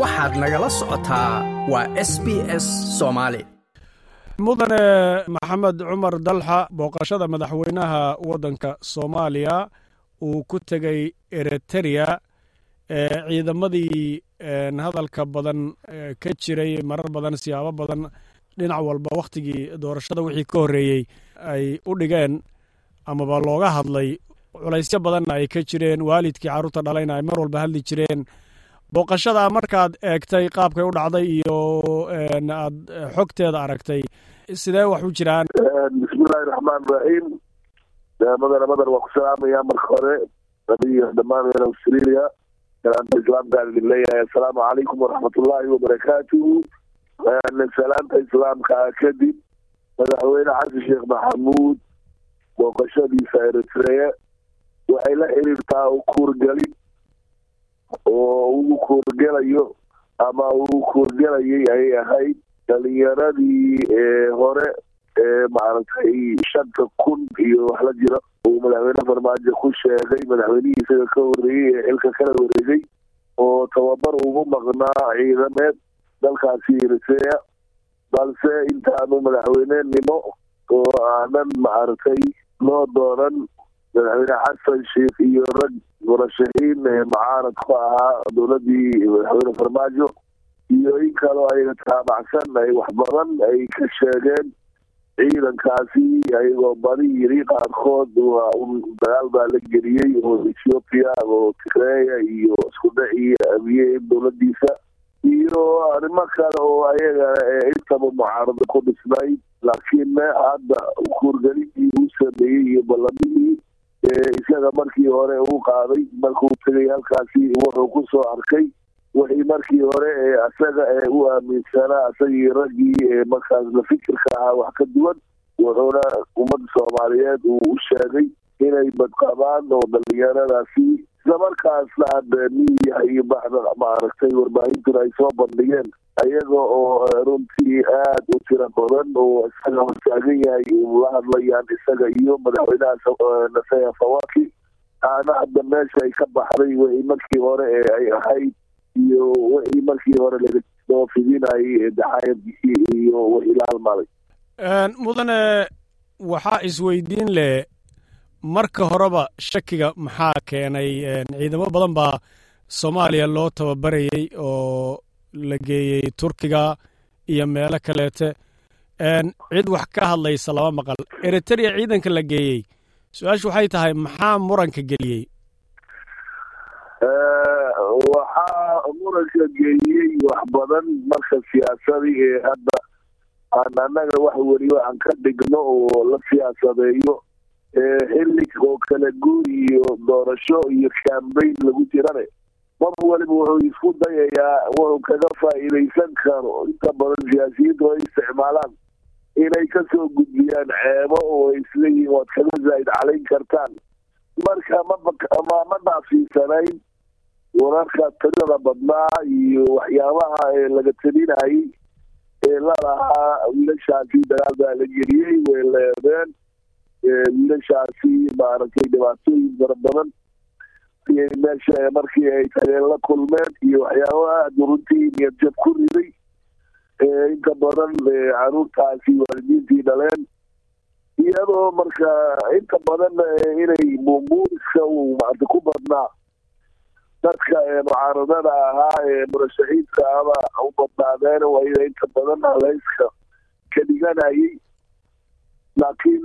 waxaad nagala socotaa waa s b s soomaali mudane maxamed cumar dalxa booqashada madaxweynaha waddanka soomaaliya uu ku tegey eritrea ee ciidamadii hadalka badan ka jiray marar badan siyaabo badan dhinac walba wakhtigii doorashada wixii ka horreeyey ay u dhigeen amaba looga hadlay. Culaysyo badanna ay ka jireen waalidkii carruurta dhalayna ay mar walba hadli jireen booqashada markaad eegtay qaabkay u dhacday iyo aad xogteeda aragtay sidee wax u jiraan? Bismillahi raxmaan raxiim madana madar waa ku salaamaya marka hore. Adiyo dhammaan reer australia. Salaanta islaamkaan idin leeyahay. Assalaamu calaykum waraxmatullaahi wabarakaatuhu salaanta islaamka kadib madaxweyne xasan sheekh maxamuud booqashadiisa eritrea waxay la xiriirtaa kuurgelin oo ugu kuurgelayo ama uu kuurgelayay ayay ahayd dhalinyaradii hore ee maaragtay shanta kun iyo wax la jira uu madaxweyne farmaajo ku sheegay madaxweynihii isaga ka horreeyey ee xilka kala wareegay oo tababar ugu maqnaa ciidameed dalkaasi eritrea balse intaanu madaxweynenimo oo aanan maaragtay loo doonan madaxweyne xasan sheekh iyo rag murashaxiin ee mucaarad ku ahaa dowladii madaxweyne farmaajo iyo in kaloo ayaga taabacsan ay wax badan ay ka sheegeen ciidankaasi ayagoo badi yiri qaarkood waa dagaal baa la geliyey oo ethiopia oo tigreya iyo isku dhacii abiye dowladiisa iyo arrimo kale oo ayaga intaba mucaarado ku dhisnayd laakiin hadda kuurgelintii uu sameeyey iyo ballamihii isaga markii hore uu qaaday markuu tegay halkaasi wuxuu ku soo arkay wixii markii hore ee isaga ee u aaminsanaa isagii raggii ee markaas la fikirka ahaa wax ka duwan wuxuuna ummadda soomaaliyeed uu u sheegay inay badqabaan oo dhalinyaradaasi isla markaasna hadda miidiyaha iyo baxda maaragtay warbaahintuna ay soo bandhigeen ayaga oo runtii aad u tiro badan oo isaga hortaagan yahay la hadlayaan isaga iyo madaxweynaha naseya fawaki aana hadda meesha ay ka baxday wixii markii hore ee ay ahayd iyo wixii markii hore lagasoo fidinayay daxaayadkii iyo wixii la halmaaday. Mudane waxaa isweydiin leh marka horeba shakiga maxaa keenay? Ciidamo badan baa soomaaliya loo tababarayey oo la geeyey turkiga iyo meelo kaleete. Cid wax ka hadlaysa lama maqal. Eritrea ciidanka la geeyey su'aashu waxay tahay maxaa muranka geliyey waxaa muranka geeyey wax badan marka siyaasadii ee hadda aan annaga wax weliba aan ka dhigno oo la siyaasadeeyo. Xilli oo kala guur iyo doorasho iyo cambayn lagu jirane mar waliba wuxuu isku dayayaa wuxuu kaga faa'iidaysan karo. Inta badan siyaasiyiintu ay isticmaalaan inay ka soo gudbiyaan ceebo oo ay isleeyihiin waad kaga zaa'id calayn kartaan. Marka mama ma dhaafiisanayn wararka tirada badnaa iyo waxyaabaha ee laga telinayay ee lalahaa wiilashaasi dagaal baa la geliyey way leedeen wiilashaasi maaragtay dhibaatooyin fara badan meesha markii ay tageen la kulmeen iyo waxyaaba aada runtii niyadjab ku riday. Inta badan caruurtaasi waalidiintii dhaleen. Iyadoo marka inta badan inay buunbuuniska uu maarta ku badnaa. Dadka mucaaradada ahaa ee murashaxiidka aba u badnaadeen wayda inta badan haleyska ka dhiganayay. Laakiin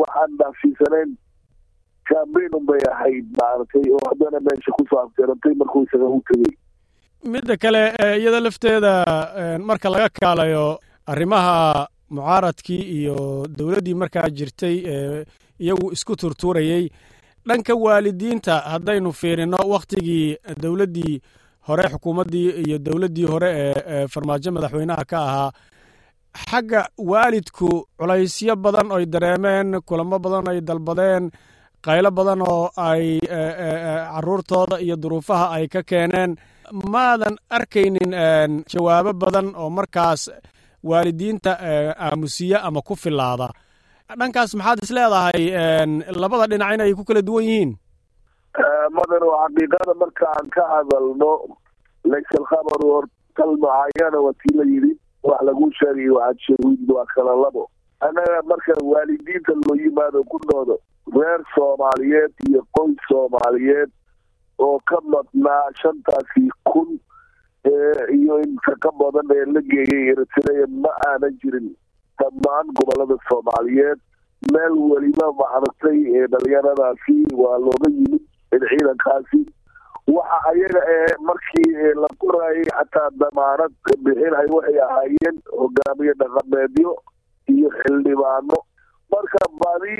waxaan dhaafsiisanayn cambayn unbay ahayd maaragtay oo haddana meesha ku soo afjarantay markuu isaga u tegey midda kale iyada lafteeda marka laga kaalayo arrimaha mucaaradkii iyo dowladdii markaa jirtay ee iyagu isku turtuurayey dhanka waalidiinta haddaynu fiirino wakhtigii dowladdii hore xukuumaddii iyo dowladdii hore ee farmaajo madaxweynaha ka ahaa xagga waalidku culaysyo badan oy dareemeen kulamo badan ay dalbadeen qaylo badan oo ay caruurtooda iyo duruufaha ay ka keeneen. Maadan arkaynin jawaabo badan oo markaas waalidiinta aamusiya ama ku filaada dhankaas maxaad is leedahay labada dhinac inay ku kala duwan yihiin? Madan oo xaqiiqada markaan ka hadalno laysa alkhabaru or kal mucaayana watii la yidhi wax lagu sheegay waxaad sheegid waa kala labo. Annaga marka waalidiinta loo yimaado ku noodo reer soomaaliyeed iyo qoys soomaaliyeed oo ka madnaa shantaasi kun iyo inta ka badan ee la geeyay eritrea ma aanan jirin dhammaan gobollada soomaaliyeed. Meel weliba maaragtay ee dhalinyaradaasi waa looga yimid ciidankaasi. Waxa ayaga ee markii la qorayay xataa damaanad bixinay waxay ahaayeen hogaamiye dhaqameedyo iyo xildhibaano. Marka badi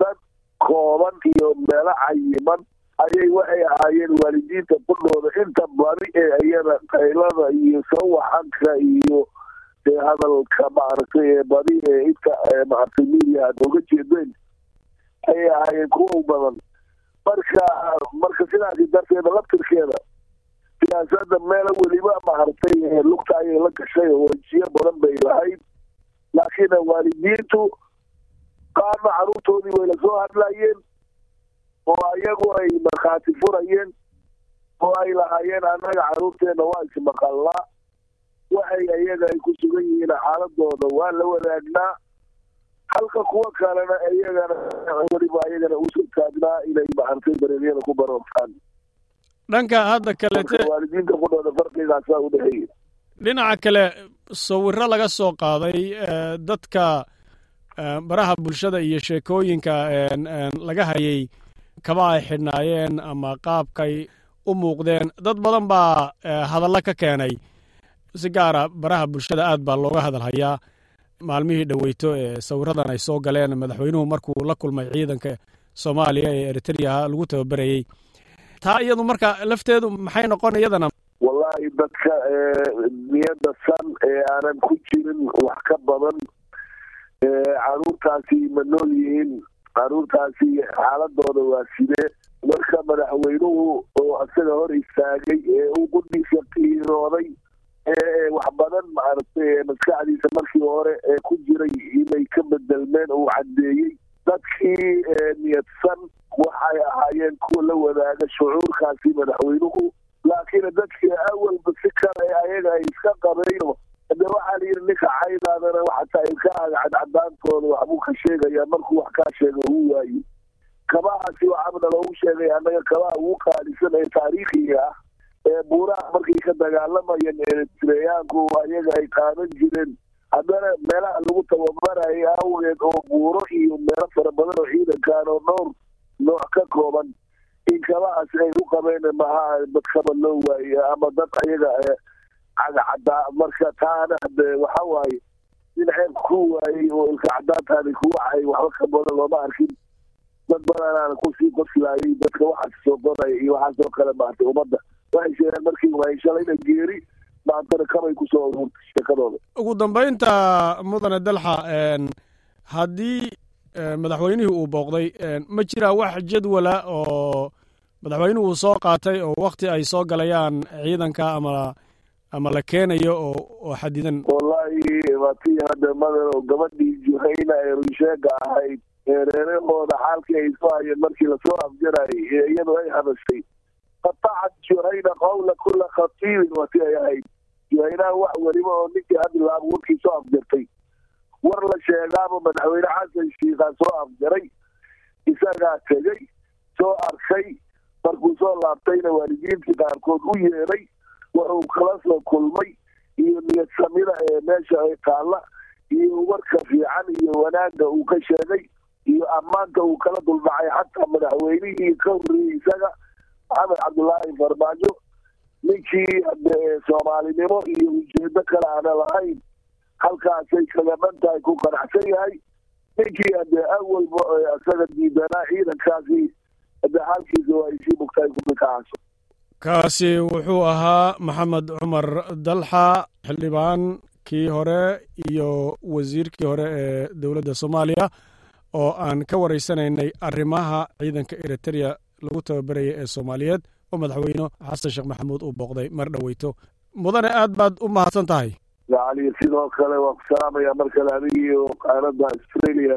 dad kooban iyo meelo cayiman. Ayay waxay ahaayeen waalidiinta kudhooda inta badi ee iyada qaylada iyo sawaxanka iyo hadalka maaragtay ee badi ee inta maaragtay media aad oga jeedeen ayay ahaayeen kuwa badan. Marka marka sidaasi darteeda laftirkeeda siyaasadda meela weliba maaragtay lugta ayay la gashay oo wejiyo badan bay lahayd. Laakiin waalidiintu qaarna caruurtoodii way la soo hadlayeen oo ayagu ay markhaati furayeen oo ay lahaayeen annaga caruurteena waa ismaqallaa waxay ayaga ay ku sugan yihiin xaaladooda waa la wadaagnaa. Halka kuwa kalena iyagana weliba ayagana u soo taagnaa inay maaragtay dareeryada ku baroortaan dhanka hadda kalete waalidiinta kudhooda farqigaasaa u dhexeeya. Dhinaca kale sawiro laga soo qaaday dadka baraha bulshada iyo sheekooyinka laga hayay kaba ay xidhnaayeen ama qaabkay u muuqdeen dad badan baa hadallo ka keenay. Si gaara baraha bulshada aad baa looga hadal hayaa maalmihii dhoweyto ee sawiradan ay soo galeen madaxweynuhu markuu la kulmay ciidanka soomaaliya ee eritrea lagu tababerayey taa iyadu marka lafteedu maxay noqon iyadana? Wallaahi dadka niyadda san ee aanan ku jirin wax ka badan caruurtaasi ma nool yihiin? Caruurtaasi xaaladooda waa sidee? Marka madaxweynuhu oo isaga hor istaagay ee uu guddiisa qiirooday ee wax badan maaragtay maskaxdiisa markii hore ee ku jiray inay ka bedelmeen uu caddeeyey dadkii niyadsan waxay ahaayeen kuwa la wadaaga shucuurkaasi madaxweynuhu. Laakiin dadkii awalba si kale ayaga ay iska qabeyno de waxaa layidhi ninka caydaadana xataa ilkaaga cadcadaantooda waxbuu ka sheegaya markuu wax kaa sheega uu waaye. Kabahaasi waxaabna loogu sheegay annaga kabaha ugu qaalisan ee taariikhiga ah ee buuraha markay ka dagaalamayeen eritreyaanku ayaga ay qaadan jireen. Haddana meelaha lagu tababarayay awgeed oo buuro iyo meelo fara badan oo ciidankan oo dhowr nooc ka kooban in kabahaas ay u qabeen maha dadkaba loo waaye ama dad ayaga cagacaddaa marka taana hade waxa waaye in ceeb ku waayey oo ilka cadaantaani ku wacay waxba ka badan looma arkin. Dad badanaana ku sii qoslaayay dadka waxaas soo qoraya iyo waxaasoo kale maartay ummadda. Waxay sheegeen markii waay shalayna geeri maantana kabay ku soo ururtay sheekadooda ugu dambaynta mudane dalxa haddii madaxweynihii uu booqday ma jiraa wax jadwala oo madaxweynuhu soo qaatay oo wakti ay soo galayaan ciidanka ama ama la keenayo oo xadidan. Wallaahi waatii hadda madan oo gabadhii juhayna ee runsheega ahayd ee reerahooda xaalkii ay soo hayeen markii la soo afjarayay ee iyadu ay hadashay qatacat juhayna qawla kula khatiibin wati ay ahayd. Juhaynaha wax weliba oo ninkii hadlaaba warkii soo afjartay. War la sheegaaba madaxweyne xasan shiikaa soo afjaray. Isagaa tegey soo arkay markuu soo laabtayna waalidiintii qaarkood u yeeday wuxuu kala soo kulmay iyo niyad samida ee meesha ay taalla iyo warka fiican iyo wanaagga uu ka sheegay iyo ammaanta uu kala duldhacay xataa madaxweynihii ka horreeyey isaga maxamed cabdullaahi farmaajo. Ninkii soomaalinimo iyo ujeedo kale aana lahayn halkaasay kaga dhan tahay ku qanacsan yahay. Ninkii hade awalba isaga diidanaa ciidankaasi hade xaalkiisa waa isii mugtahay kumikacaaso kaasi wuxuu ahaa maxamed cumar dalxa xildhibaankii hore iyo wasiirkii hore ee dowladda soomaaliya oo aan ka waraysanaynay arrimaha ciidanka eritereya lagu tababaraya ee soomaaliyeed oo madaxweyne xasan sheekh maxamuud uu booqday mar dhoweyto. Mudane aad baad u mahadsan tahay? Sidoo kale waa ku salaamaya mar kale adigiiyo qaaradda australia